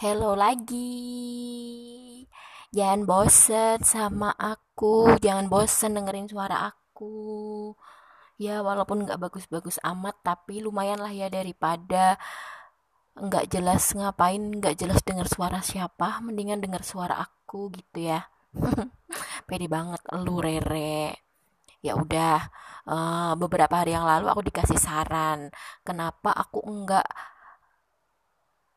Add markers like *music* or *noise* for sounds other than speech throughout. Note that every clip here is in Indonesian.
Hello lagi. Jangan bosen sama aku, jangan bosen dengerin suara aku. Ya walaupun nggak bagus-bagus amat, tapi lumayan lah ya daripada nggak jelas ngapain, nggak jelas denger suara siapa, mendingan denger suara aku gitu ya. *laughs* Pede banget lu Rere. Ya udah, eh, beberapa hari yang lalu aku dikasih saran, kenapa aku enggak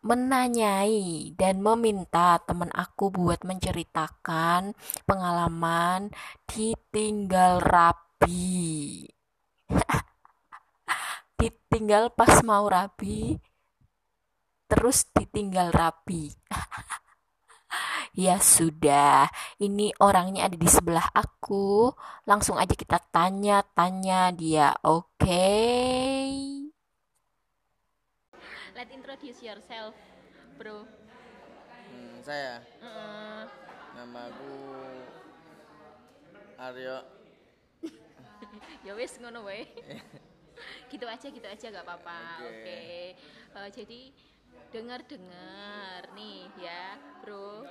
menanyai dan meminta teman aku buat menceritakan pengalaman ditinggal rapi. *laughs* ditinggal pas mau rapi, terus ditinggal rapi. *laughs* ya sudah, ini orangnya ada di sebelah aku. Langsung aja kita tanya-tanya dia, oke? Okay? Let introduce yourself, bro. Hmm, saya. Uh, Nama aku Aryo. *laughs* ya wis ngono wae. *laughs* gitu aja, gitu aja gak apa-apa. Oke. Oke. Eh, jadi dengar-dengar nih ya, bro.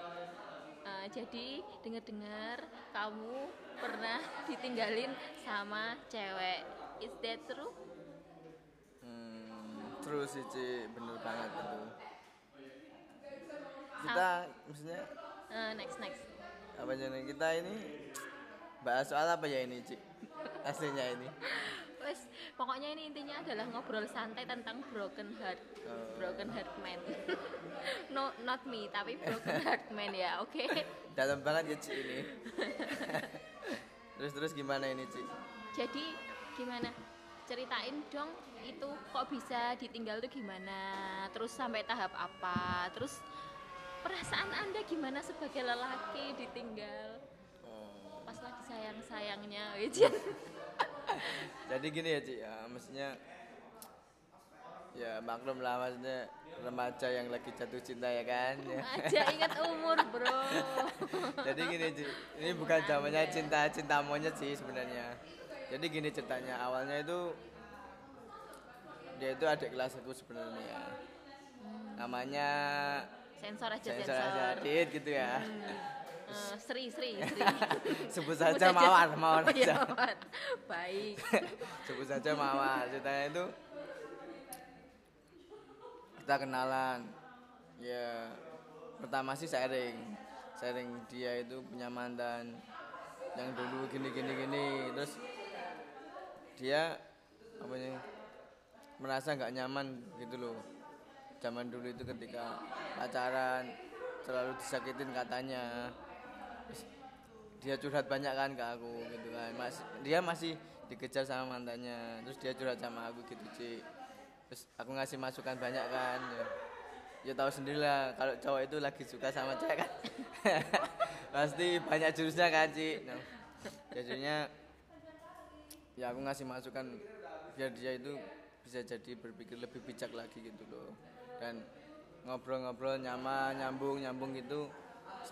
Eh, jadi dengar-dengar kamu pernah ditinggalin sama cewek. Is that true? Terus sih Ci, bener banget itu. Kita maksudnya Eh, next next. apa jadi kita ini bahas soal apa ya ini Ci? *laughs* Aslinya ini. Wes, pokoknya ini intinya adalah ngobrol santai tentang broken heart. Oh. Broken heart man. *laughs* no, not me, tapi broken *laughs* heart man ya, oke? Dalam banget ya Ci ini. terus terus gimana ini Ci? Jadi gimana? Ceritain dong itu kok bisa ditinggal tuh gimana? Terus sampai tahap apa? Terus perasaan Anda gimana sebagai lelaki ditinggal? Oh. Pas lagi sayang-sayangnya, Wijen. *laughs* Jadi gini ya Ci, ya, maksudnya ya maklum lah maksudnya remaja yang lagi jatuh cinta ya kan. Ya. *laughs* Aja ingat umur, Bro. *laughs* Jadi gini Ci, ini bukan zamannya cinta cinta monyet sih sebenarnya. Jadi gini ceritanya awalnya itu dia itu adik kelas aku sebenarnya. Namanya Sensor aja sensor sensor. aja Dit gitu ya. Eh, Sri, Sri, Sri. *laughs* Sebut saja mawar, mawar Oh, iya, aja. Mawar. Baik. *laughs* Sebut saja mawar. Ceritanya itu kita kenalan. Ya pertama sih sharing. Sharing dia itu punya mantan yang dulu gini gini gini terus dia merasa nggak nyaman gitu loh. Zaman dulu itu ketika pacaran terlalu disakitin katanya. Dia curhat banyak kan ke aku gitu kan. Mas dia masih dikejar sama mantannya. Terus dia curhat sama aku gitu Ci terus aku ngasih masukan banyak kan. Ya, ya tahu sendirilah kalau cowok itu lagi suka sama cewek kan. *laughs* Pasti banyak jurusnya kan Ci nah, jadinya ya aku ngasih masukan biar dia itu bisa jadi berpikir lebih bijak lagi gitu loh dan ngobrol-ngobrol nyaman nyambung nyambung gitu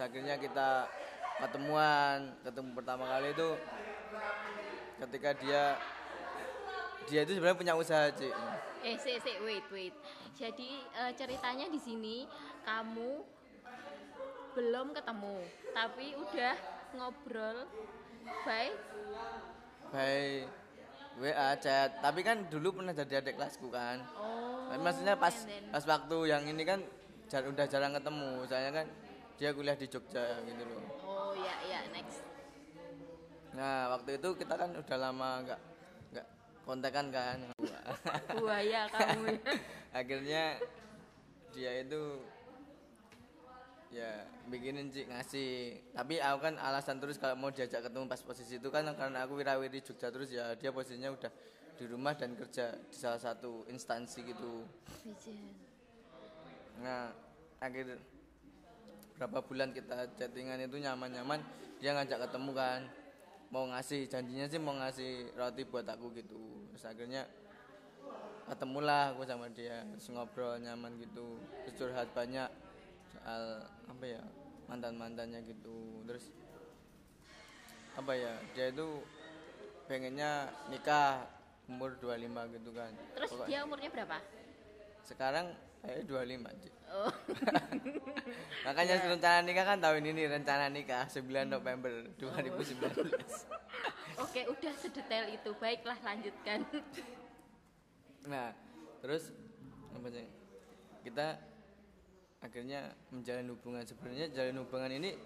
akhirnya kita ketemuan ketemu pertama kali itu ketika dia dia itu sebenarnya punya usaha Ci Eh, si, si, wait, wait. Jadi eh, ceritanya di sini kamu belum ketemu, tapi udah ngobrol by by WA chat tapi kan dulu pernah jadi adik kelasku kan oh. Maksudnya pas then- pas waktu yang ini kan jar, udah jarang ketemu soalnya kan dia kuliah di Jogja gitu loh Oh ya ya next. nah waktu itu kita kan udah lama nggak nggak kontekan kan Buaya kamu ya. *laughs* akhirnya dia itu ya bikinin cik ngasih tapi aku kan alasan terus kalau mau diajak ketemu pas posisi itu kan karena aku wirawiri Jogja terus ya dia posisinya udah di rumah dan kerja di salah satu instansi gitu Wijen. Nah, akhir berapa bulan kita chattingan itu nyaman-nyaman, dia ngajak ketemu kan. Mau ngasih, janjinya sih mau ngasih roti buat aku gitu. Terus akhirnya ketemulah aku sama dia, terus ngobrol nyaman gitu. Terus curhat banyak soal apa ya, mantan-mantannya gitu. Terus apa ya, dia itu pengennya nikah umur 25 gitu kan. Terus Pokok- dia umurnya berapa? sekarang saya 25 Cik. Oh. *laughs* makanya rencana nikah kan tahun ini rencana nikah 9 November 2019 *laughs* Oke, udah sedetail itu. Baiklah, lanjutkan. nah terus apa sih kita akhirnya menjalin hubungan. Sebenarnya jalin hubungan ini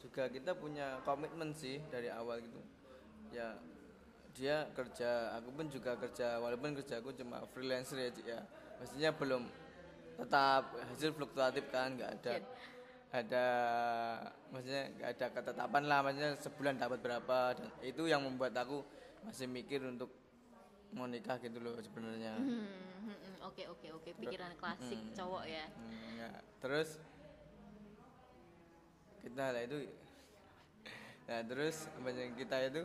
juga kita punya komitmen sih dari awal gitu. Ya dia kerja aku pun juga kerja walaupun kerja aku cuma freelancer ya Cik, ya. Maksudnya belum tetap hasil fluktuatif kan nggak ada ada maksudnya nggak ada ketetapan lah. Maksudnya sebulan dapat berapa dan itu yang membuat aku masih mikir untuk mau nikah gitu loh sebenarnya Hmm, hmm, hmm. Oke, oke, oke. Pikiran klasik cowok ya. Hmm, ya. terus kita lah itu nah terus apa kita itu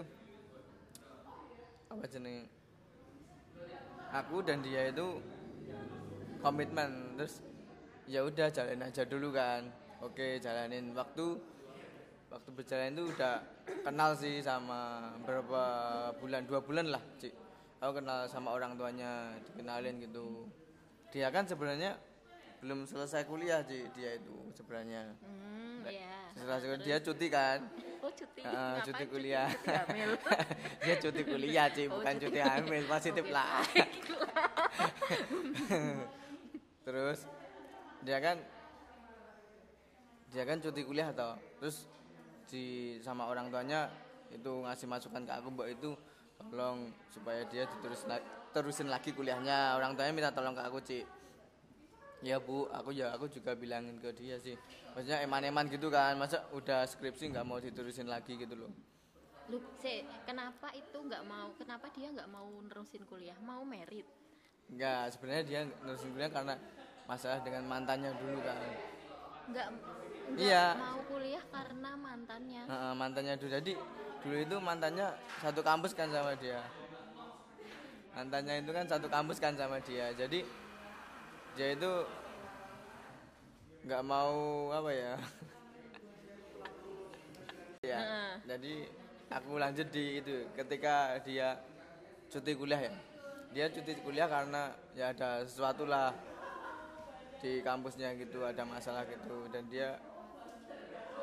apa jeneng aku dan dia itu komitmen terus ya udah jalanin aja dulu kan oke jalanin waktu waktu berjalan itu udah kenal sih sama berapa bulan dua bulan lah cik aku kenal sama orang tuanya dikenalin gitu. Dia kan sebenarnya belum selesai kuliah cik dia itu sebenarnya. Hmm, ya. setelah dia cuti kan? Oh, cuti. Ngapain cuti kuliah. Cuti hamil. *laughs* dia cuti kuliah cik Oh, bukan cuti. cuti hamil positif lah. *laughs* Terus dia kan dia kan cuti kuliah toh. Terus di sama orang tuanya itu ngasih masukan ke aku mbak itu tolong supaya dia diterus terusin lagi kuliahnya orang tuanya minta tolong ke aku cik ya bu aku ya aku juga bilangin ke dia sih maksudnya eman-eman gitu kan masa udah skripsi nggak mau diterusin lagi gitu loh Lu, se, kenapa itu nggak mau? Kenapa dia nggak mau nerusin kuliah? Mau merit? Enggak, sebenarnya dia nerusin kuliah karena masalah dengan mantannya dulu kan. Nggak, Iya. mau kuliah karena mantannya. Heeh, mantannya dulu. Jadi dulu itu mantannya satu kampus kan sama dia. Mantannya itu kan satu kampus kan sama dia. Jadi dia itu nggak mau apa ya? *laughs* ya. Jadi aku lanjut di itu ketika dia cuti kuliah ya. Dia cuti kuliah karena ya ada sesuatu lah di kampusnya gitu ada masalah gitu. Dan dia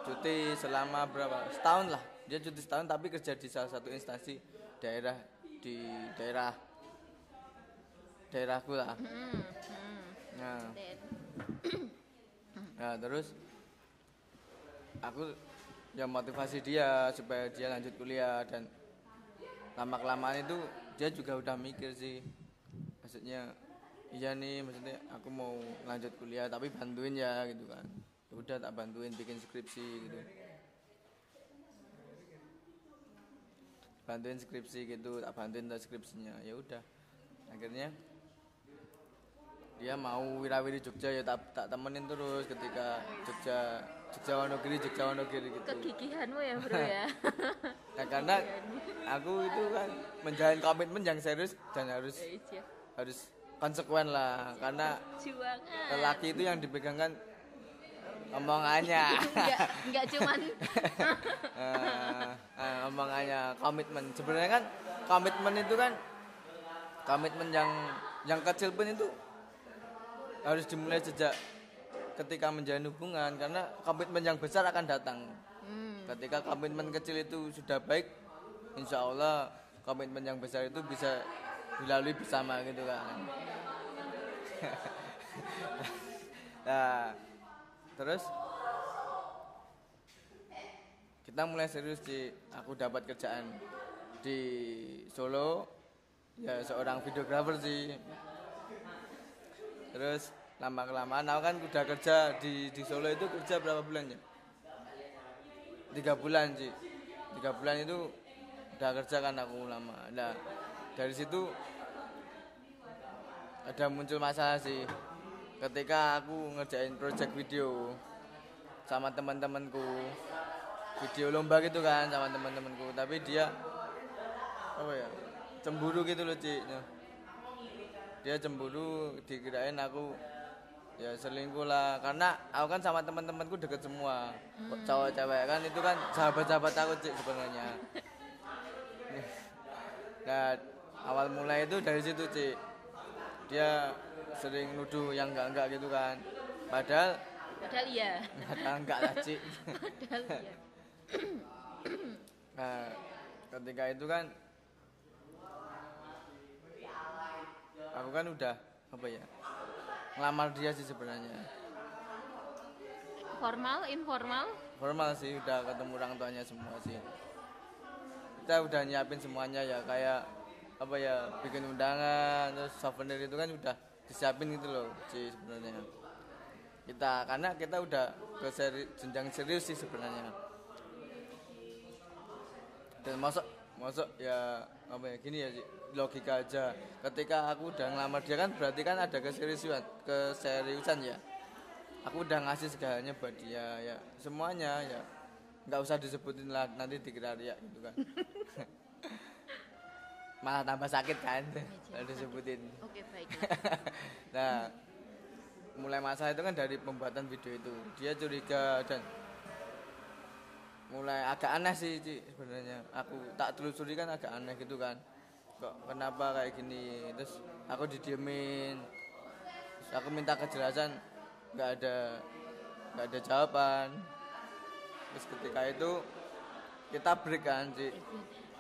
cuti selama berapa? Setahun lah. Dia cuti setahun tapi kerja di salah satu instansi daerah di daerah daerahku lah. Hmm, hmm. nah, *clears throat* nah terus aku ya motivasi dia supaya dia lanjut kuliah dan lama kelamaan itu dia juga udah mikir sih. Maksudnya iya nih maksudnya aku mau lanjut kuliah tapi bantuin ya gitu kan. Ya udah tak bantuin bikin skripsi gitu. Bantuin skripsi gitu tak bantuin tak skripsinya. Ya udah. Akhirnya dia mau wirawiri Jogja ya tak tak temenin terus ketika Jogja Jogja Wonogiri Jogja Wonogiri gitu. Kegigihanmu ya bro ya. *laughs* Nah, karena aku itu kan menjalin komitmen yang serius dan harus Iya. harus konsekuen lah karena Juangan. lelaki itu yang dipegangkan omongannya *laughs* Enggak, enggak cuman *laughs* Eh, eh, omongannya komitmen sebenarnya kan komitmen itu kan komitmen yang yang kecil pun itu harus dimulai sejak ketika menjalin hubungan karena komitmen yang besar akan datang Hmm. ketika komitmen kecil itu sudah baik insya Allah komitmen yang besar itu bisa dilalui bersama gitu kan. *laughs* Nah terus? Kita mulai serius di aku dapat kerjaan di Solo. Ya seorang videografer sih terus lama kelamaan aku kan udah kerja di di Solo itu kerja berapa bulan ya tiga bulan sih tiga bulan itu udah kerja kan aku lama. Nah dari situ ada muncul masalah sih. Ketika aku ngerjain project video sama teman-temanku video lomba gitu kan sama teman-temanku tapi dia apa ya cemburu gitu loh cik. Dia cemburu dikirain aku ya selingkuh lah. Karena aku kan sama teman-temanku deket semua. Cowok cewek kan itu kan sahabat-sahabat aku cik sebenarnya. *laughs* Nah awal mulai itu dari situ cik. Dia sering nuduh yang enggak enggak gitu kan. Padahal padahal iya. Padahal enggak lah Ci. *laughs* padahal iya. *clears throat* Nah ketika itu kan aku kan udah apa ya ngelamar dia sih sebenarnya. Formal informal? Formal sih udah ketemu orang tuanya semua sih. Kita udah nyiapin semuanya ya kayak apa ya bikin undangan terus souvenir itu kan udah disiapin gitu loh sih sebenarnya. Kita karena kita udah ke seri, jenjang serius sih sebenarnya. Dan masuk masuk ya apa ya gini ya logika aja. Ketika aku udah ngelamar dia kan berarti kan ada keseriusan keseriusan ya. Aku udah ngasih segalanya buat dia ya. Semuanya ya. Nggak usah disebutin lah nanti dikira ria gitu kan *laughs* malah tambah sakit kan? Kalau disebutin. Oke baik *laughs* nah mulai masalah itu kan dari pembuatan video itu. Dia curiga dan mulai agak aneh sih Ci, sebenarnya. Aku tak telusuri kan agak aneh gitu kan. Kok kenapa kayak gini? Terus aku didiemin. Terus aku minta kejelasan nggak ada nggak ada jawaban. Terus ketika itu kita break kan Ci.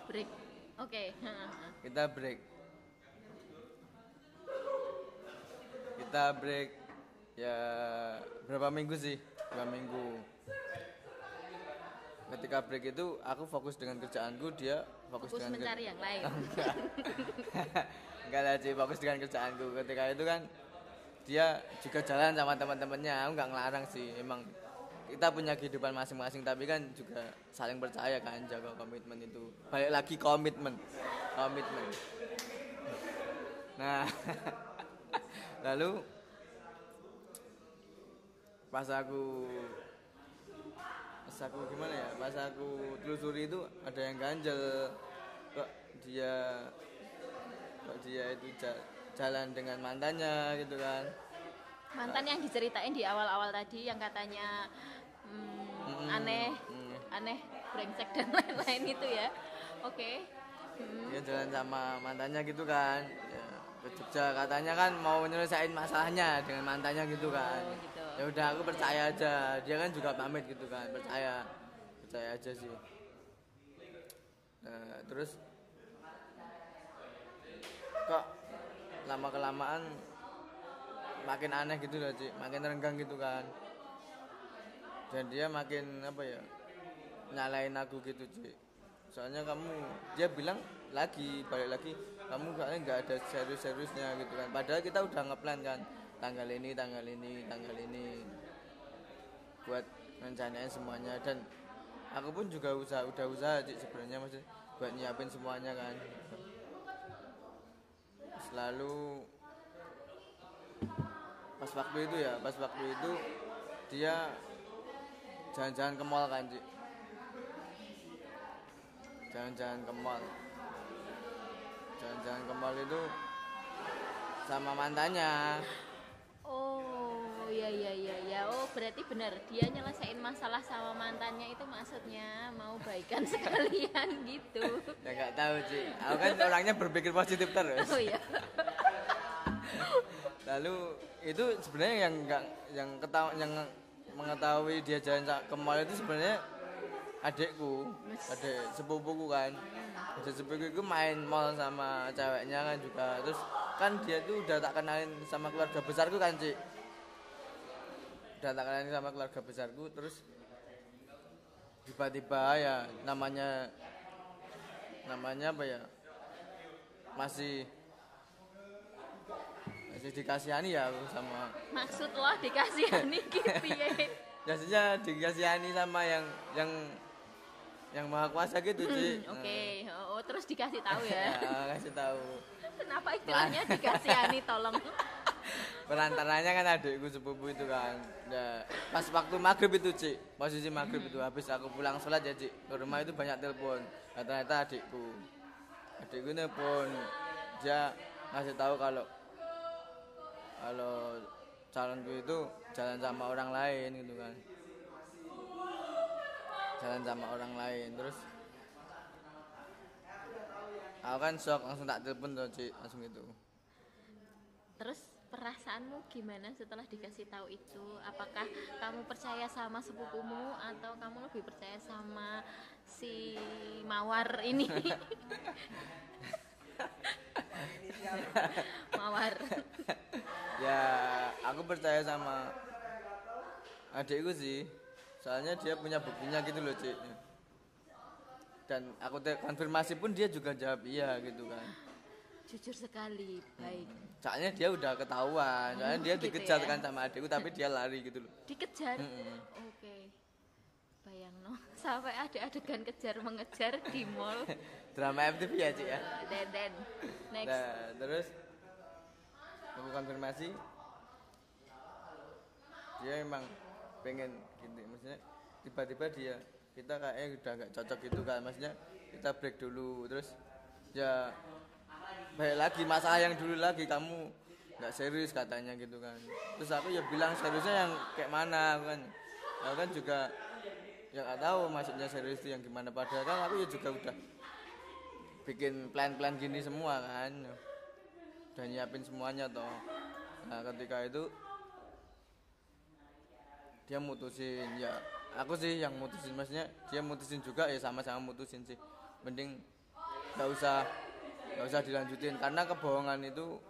break oke. *laughs* Kita break. Kita break ya berapa minggu sih? Dua minggu. Ketika break itu aku fokus dengan kerjaanku dia fokus, fokus dengan mencari yang lain. *laughs* Enggak. Lah sih fokus dengan kerjaanku. Ketika itu kan dia juga jalan sama teman-temannya. Aku nggak ngelarang sih emang kita punya kehidupan masing-masing tapi kan juga saling percaya kan jaga komitmen itu. Balik lagi komitmen komitmen. Nah *laughs* lalu pas aku pas aku gimana ya pas aku telusuri itu ada yang ganjel. Kok dia kok dia itu ja- jalan dengan mantannya gitu kan mantan yang diceritain di awal-awal tadi yang katanya hmm, Mm-mm. aneh Mm. aneh brengsek dan lain-lain itu ya. Oke. Hmm, dia jalan sama mantannya gitu kan. Ya, ke Jogja katanya kan mau nyelesain masalahnya dengan mantannya gitu kan. Oh, gitu. ya udah aku percaya aja. Dia kan juga pamit gitu kan percaya. Percaya aja sih. Nah, terus kok lama kelamaan makin aneh gitu loh Ci. makin renggang gitu kan dan dia makin apa ya nyalain aku gitu Ci. soalnya kamu dia bilang lagi balik lagi kamu kayaknya nggak ada serius-seriusnya gitu kan padahal kita udah ngeplan kan tanggal ini tanggal ini tanggal ini buat rencanain semuanya dan aku pun juga usaha udah usaha Ci, sebenarnya masih buat nyiapin semuanya kan selalu pas waktu itu ya pas waktu itu dia jalan-jalan ke mall kan Ci. jalan-jalan ke mall. Jalan-jalan ke mall itu sama mantannya. Oh ya ya ya ya oh berarti benar. Dia nyelesain masalah sama mantannya itu maksudnya mau baikan *laughs* sekalian gitu. Ya nggak tahu sih aku kan orangnya berpikir positif terus. Oh ya *laughs* lalu itu sebenarnya yang nggak yang ketahu yang mengetahui dia jalan ke mall itu sebenarnya adikku adik sepupuku kan. Adik sepupuku itu main mall sama ceweknya kan juga. Terus kan dia tuh udah tak kenalin sama keluarga besarku kan cik. Udah tak kenalin sama keluarga besarku terus tiba-tiba ya namanya namanya apa ya masih masih dikasihani ya aku sama maksud lo dikasihani gitu piye? *laughs* Biasanya dikasihani sama yang yang yang maha kuasa gitu sih Hmm, oke. Oh terus dikasih tahu *laughs* ya? Kasih tahu. Kenapa istilahnya dikasihani tolong? *laughs* Perantaranya kan adikku sepupu itu kan. Ya, pas waktu maghrib itu cik posisi maghrib itu. Habis aku pulang sholat ya cik ke rumah itu banyak telepon. Nah, ternyata adikku. Adikku telepon. Dia ngasih tahu kalau kalau calonku itu jalan sama orang lain gitu kan. Jalan sama orang lain terus aku kan shock langsung tak telepon tuh cik langsung gitu. Terus perasaanmu gimana setelah dikasih tahu itu? Apakah kamu percaya sama sepupumu atau kamu lebih percaya sama si mawar ini *laughs* *laughs* mawar. Ya aku percaya sama adikku sih. Soalnya dia punya buktinya gitu loh cik. Dan aku konfirmasi pun dia juga jawab iya gitu kan. Jujur sekali baik. Soalnya dia udah ketahuan. Soalnya dia gitu dikejar ya. kan sama adikku tapi dia lari gitu loh. Dikejar? Mm-mm. oke. Bayang no sampai ada adegan kejar mengejar di mall. *laughs* Drama FTV ya cik ya? Then then next. Nah, terus? Aku konfirmasi? Dia emang pengen gitu maksudnya tiba-tiba dia kita kayaknya udah nggak cocok gitu kan maksudnya kita break dulu terus ya baik lagi masalah yang dulu lagi kamu nggak serius katanya gitu kan. Terus aku ya bilang seriusnya yang kayak mana? Kan aku kan juga ya nggak tahu maksudnya serius itu yang gimana. Padahal kan aku ya juga udah bikin plan-plan gini semua kan. Udah nyiapin semuanya toh. Nah ketika itu dia mutusin. Ya aku sih yang mutusin. Maksudnya dia mutusin juga ya sama-sama mutusin sih. Mending nggak usah nggak usah dilanjutin. Karena kebohongan itu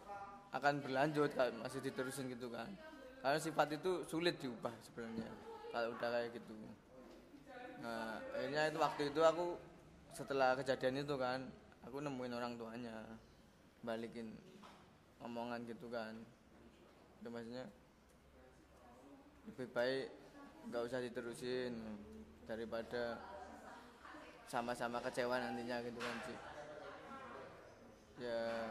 akan berlanjut kalau masih diterusin gitu kan. Karena sifat itu sulit diubah sebenarnya kalau udah kayak gitu nah akhirnya itu waktu itu aku setelah kejadian itu kan aku nemuin orang tuanya balikin omongan gitu kan. Itu maksudnya lebih baik nggak usah diterusin daripada sama-sama kecewa nantinya gitu kan sih ya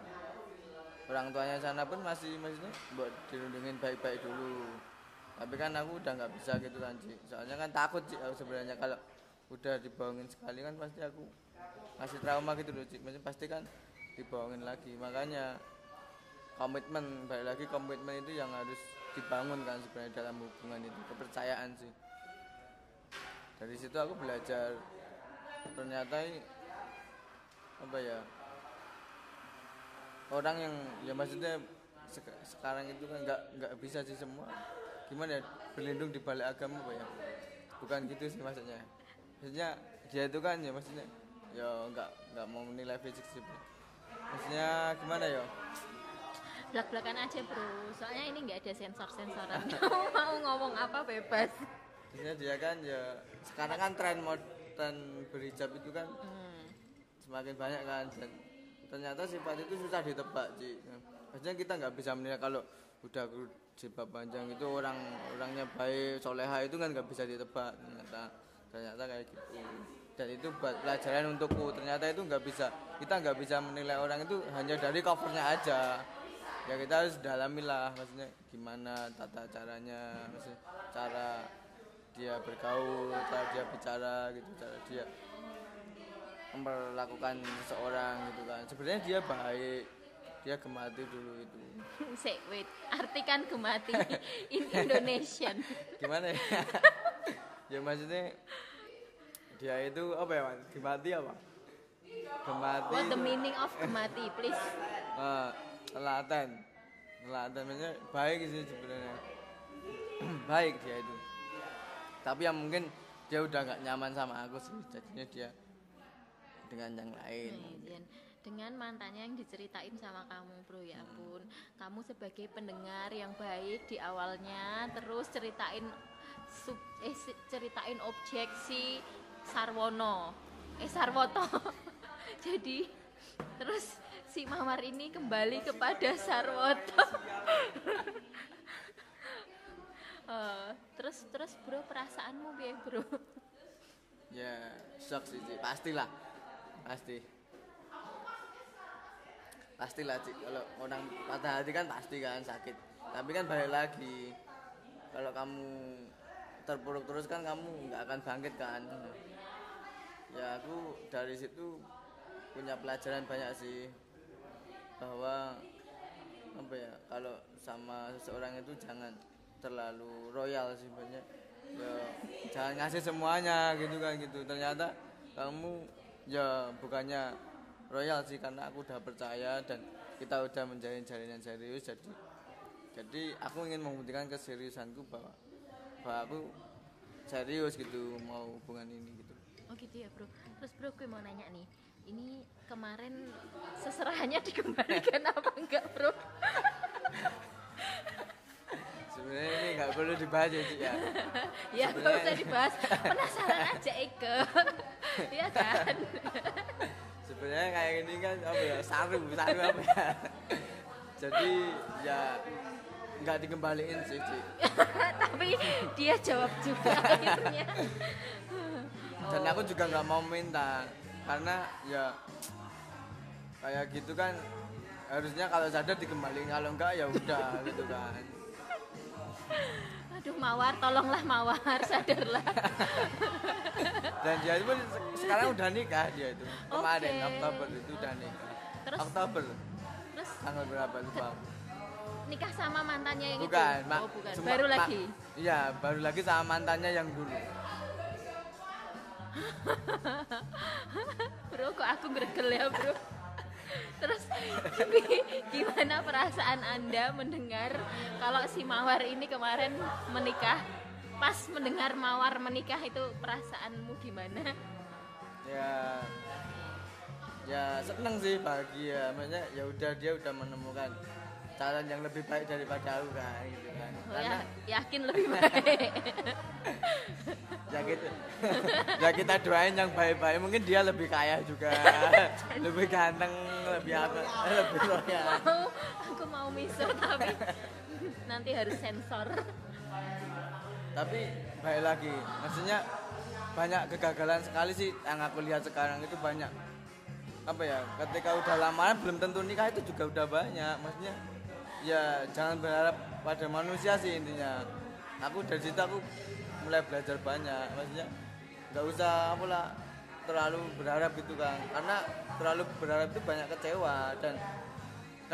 orang tuanya sana pun masih maksudnya buat dirundungin baik-baik dulu. Tapi kan aku udah nggak bisa gitu kan Ci. soalnya kan takut sih sebenarnya kalau udah dibohongin sekali kan pasti aku masih trauma gitu loh Ci. maksudnya pasti kan dibohongin lagi. Makanya komitmen balik lagi komitmen itu yang harus dibangun kan sebenarnya dalam hubungan itu. Kepercayaan sih. Dari situ aku belajar ternyata apa ya orang yang ya maksudnya sek- sekarang itu kan nggak nggak bisa sih semua. Gimana ya berlindung di balik agama apa ya? Bukan gitu sih maksudnya maksudnya dia itu kan ya maksudnya ya nggak nggak mau menilai fisik sih maksudnya gimana ya? Belak-belakan aja bro. Soalnya ini nggak ada sensor-sensoran. *laughs* Mau ngomong apa bebas. Maksudnya dia kan ya sekarang kan tren mod tren berhijab itu kan hmm. semakin banyak kan dan ternyata sifat itu susah ditebak sih maksudnya kita nggak bisa menilai kalau udah jilbab panjang itu orang orangnya baik soleha itu kan nggak bisa ditebak ternyata ternyata kayak gitu. Dan itu buat pelajaran untukku. Ternyata itu nggak bisa kita nggak bisa menilai orang itu hanya dari covernya aja. Ya kita harus dalami lah maksudnya gimana tata caranya maksudnya cara dia bergaul cara dia bicara gitu cara dia memperlakukan seseorang gitu kan. Sebenarnya dia baik dia gemati dulu itu. *laughs* Say, wait artikan gemati. *laughs* In Indonesian. Gimana ya *laughs* ya maksudnya dia itu apa ya Mas? gemati apa? Gemati what the itu, meaning of gemati please. Eh, telaten. Telaten maksudnya baik sih sebenarnya. *clears throat* Baik dia itu. Tapi yang mungkin dia udah nggak nyaman sama aku sih jadinya dia dengan yang lain. Nah, Jen, dengan mantannya yang diceritain sama kamu bro ya pun kamu sebagai pendengar yang baik di awalnya terus ceritain sub, eh, ceritain objek si Sarwono. Eh Sarwoto. *laughs* Jadi terus si Mawar ini kembali kepada Sarwoto. *laughs* Eh, terus terus bro perasaanmu piye bro? Ya shock sih Ci. pastilah. Pasti. Pastilah Ci. kalau orang patah hati kan pasti kan sakit. Tapi kan balik lagi kalau kamu terpuruk terus kan kamu nggak akan bangkit kan? Ya aku dari situ punya pelajaran banyak sih bahwa apa ya kalau sama seseorang itu jangan terlalu royal sih banyak ya jangan ngasih semuanya gitu kan gitu. Ternyata kamu ya bukannya royal sih karena aku udah percaya dan kita udah menjalin jalinan serius jadi jadi aku ingin membuktikan keseriusanku bahwa bahwa aku serius gitu mau hubungan ini gitu. Oh gitu ya bro. Terus bro gue mau nanya nih. Ini kemarin seserahannya dikembalikan apa enggak bro? Sebenarnya ini nggak perlu dibahas ya Cik, ya. *laughs* Ya gak Sebenarnya- usah dibahas. Penasaran aja Ike *laughs* Iya kan? Sebenarnya kayak gini kan apa ya saru saru apa ya. Jadi ya nggak dikembaliin sih Cik. *laughs* tapi dia jawab juga *laughs* akhirnya. Dan aku juga nggak mau minta karena ya kayak gitu kan harusnya kalau sadar dikembaliin kalau enggak ya udah *laughs* gitu kan. Aduh mawar tolonglah mawar sadarlah. Dan dia itu sekarang udah nikah dia itu. Kemarin Oke. Oktober itu udah nikah. Terus? Oktober. Terus? Tanggal berapa lupa nikah sama mantannya yang bukan itu? Ma- oh bukan. cuma- baru lagi? iya baru lagi sama mantannya yang dulu. *laughs* Bro kok aku gregel ya bro? Terus gi- gimana perasaan anda mendengar kalau si mawar ini kemarin menikah? Pas mendengar mawar menikah itu perasaanmu gimana? Ya ya seneng sih bahagia. Maksudnya ya udah dia udah menemukan calon yang lebih baik daripada aku kan gitu kan. Oh, karena ya, yakin lebih baik. *laughs* Ya gitu. Ya kita doain yang baik-baik. Mungkin dia lebih kaya juga. *laughs* Lebih ganteng lebih apa lebih royal mau aku mau misal tapi nanti harus sensor. Tapi baik lagi. Maksudnya banyak kegagalan sekali sih yang aku lihat sekarang. Itu banyak. Apa ya ketika udah lamaran belum tentu nikah itu juga udah banyak. Maksudnya ya jangan berharap pada manusia sih intinya. Aku dari situ aku mulai belajar banyak. Maksudnya nggak usah apa lah terlalu berharap gitu kan. Karena terlalu berharap itu banyak kecewa dan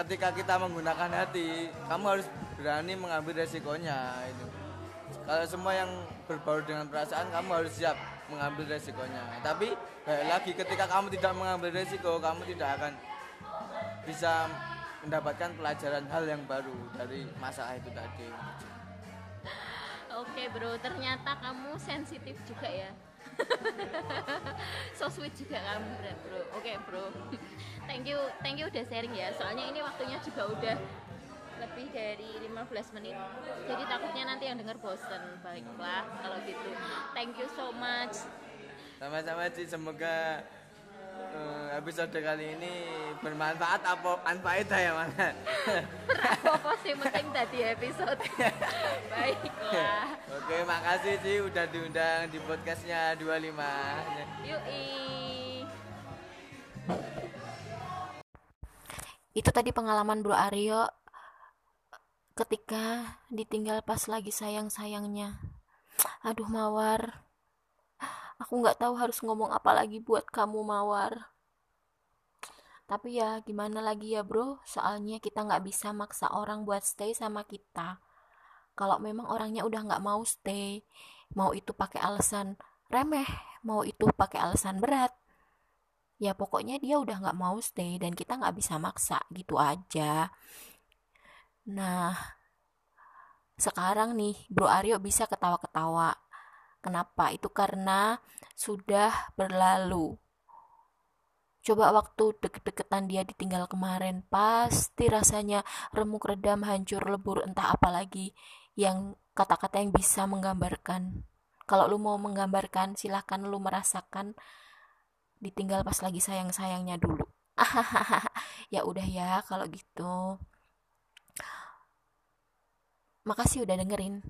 ketika kita menggunakan hati kamu harus berani mengambil resikonya itu. Kalau semua yang berbau dengan perasaan kamu harus siap mengambil resikonya. Tapi balik lagi ketika kamu tidak mengambil resiko kamu tidak akan bisa mendapatkan pelajaran hal yang baru dari masalah itu tadi. Oke bro. Ternyata kamu sensitif juga ya. *laughs* So sweet juga kamu bro. Oke bro. *laughs* Thank you. Thank you udah sharing ya. Soalnya ini waktunya juga udah lebih dari 15 menit. Jadi takutnya nanti yang denger bosen baiklah kalau gitu. Thank you so much. Sama-sama Ci semoga eh, episode kali ini bermanfaat apa anfaedah ya mana apa sih penting tadi episode? *laughs* Baiklah. Oke makasih Ci udah diundang di podcastnya 25 yui Itu tadi pengalaman Bro Aryo ketika ditinggal pas lagi sayang-sayangnya. Aduh Mawar, aku nggak tahu harus ngomong apa lagi buat kamu Mawar. Tapi ya gimana lagi ya bro, soalnya kita nggak bisa maksa orang buat stay sama kita. Kalau memang orangnya udah nggak mau stay, mau itu pakai alasan remeh, mau itu pakai alasan berat, ya pokoknya dia udah nggak mau stay dan kita nggak bisa maksa gitu aja nah sekarang nih Bro Aryo bisa ketawa-ketawa kenapa itu karena sudah berlalu coba waktu deket-deketan dia ditinggal kemarin pasti rasanya remuk redam hancur lebur entah apa lagi yang kata-kata yang bisa menggambarkan kalau lu mau menggambarkan silahkan lu merasakan ditinggal pas lagi sayang-sayangnya dulu. *laughs* ya udah ya kalau gitu. Makasih udah dengerin.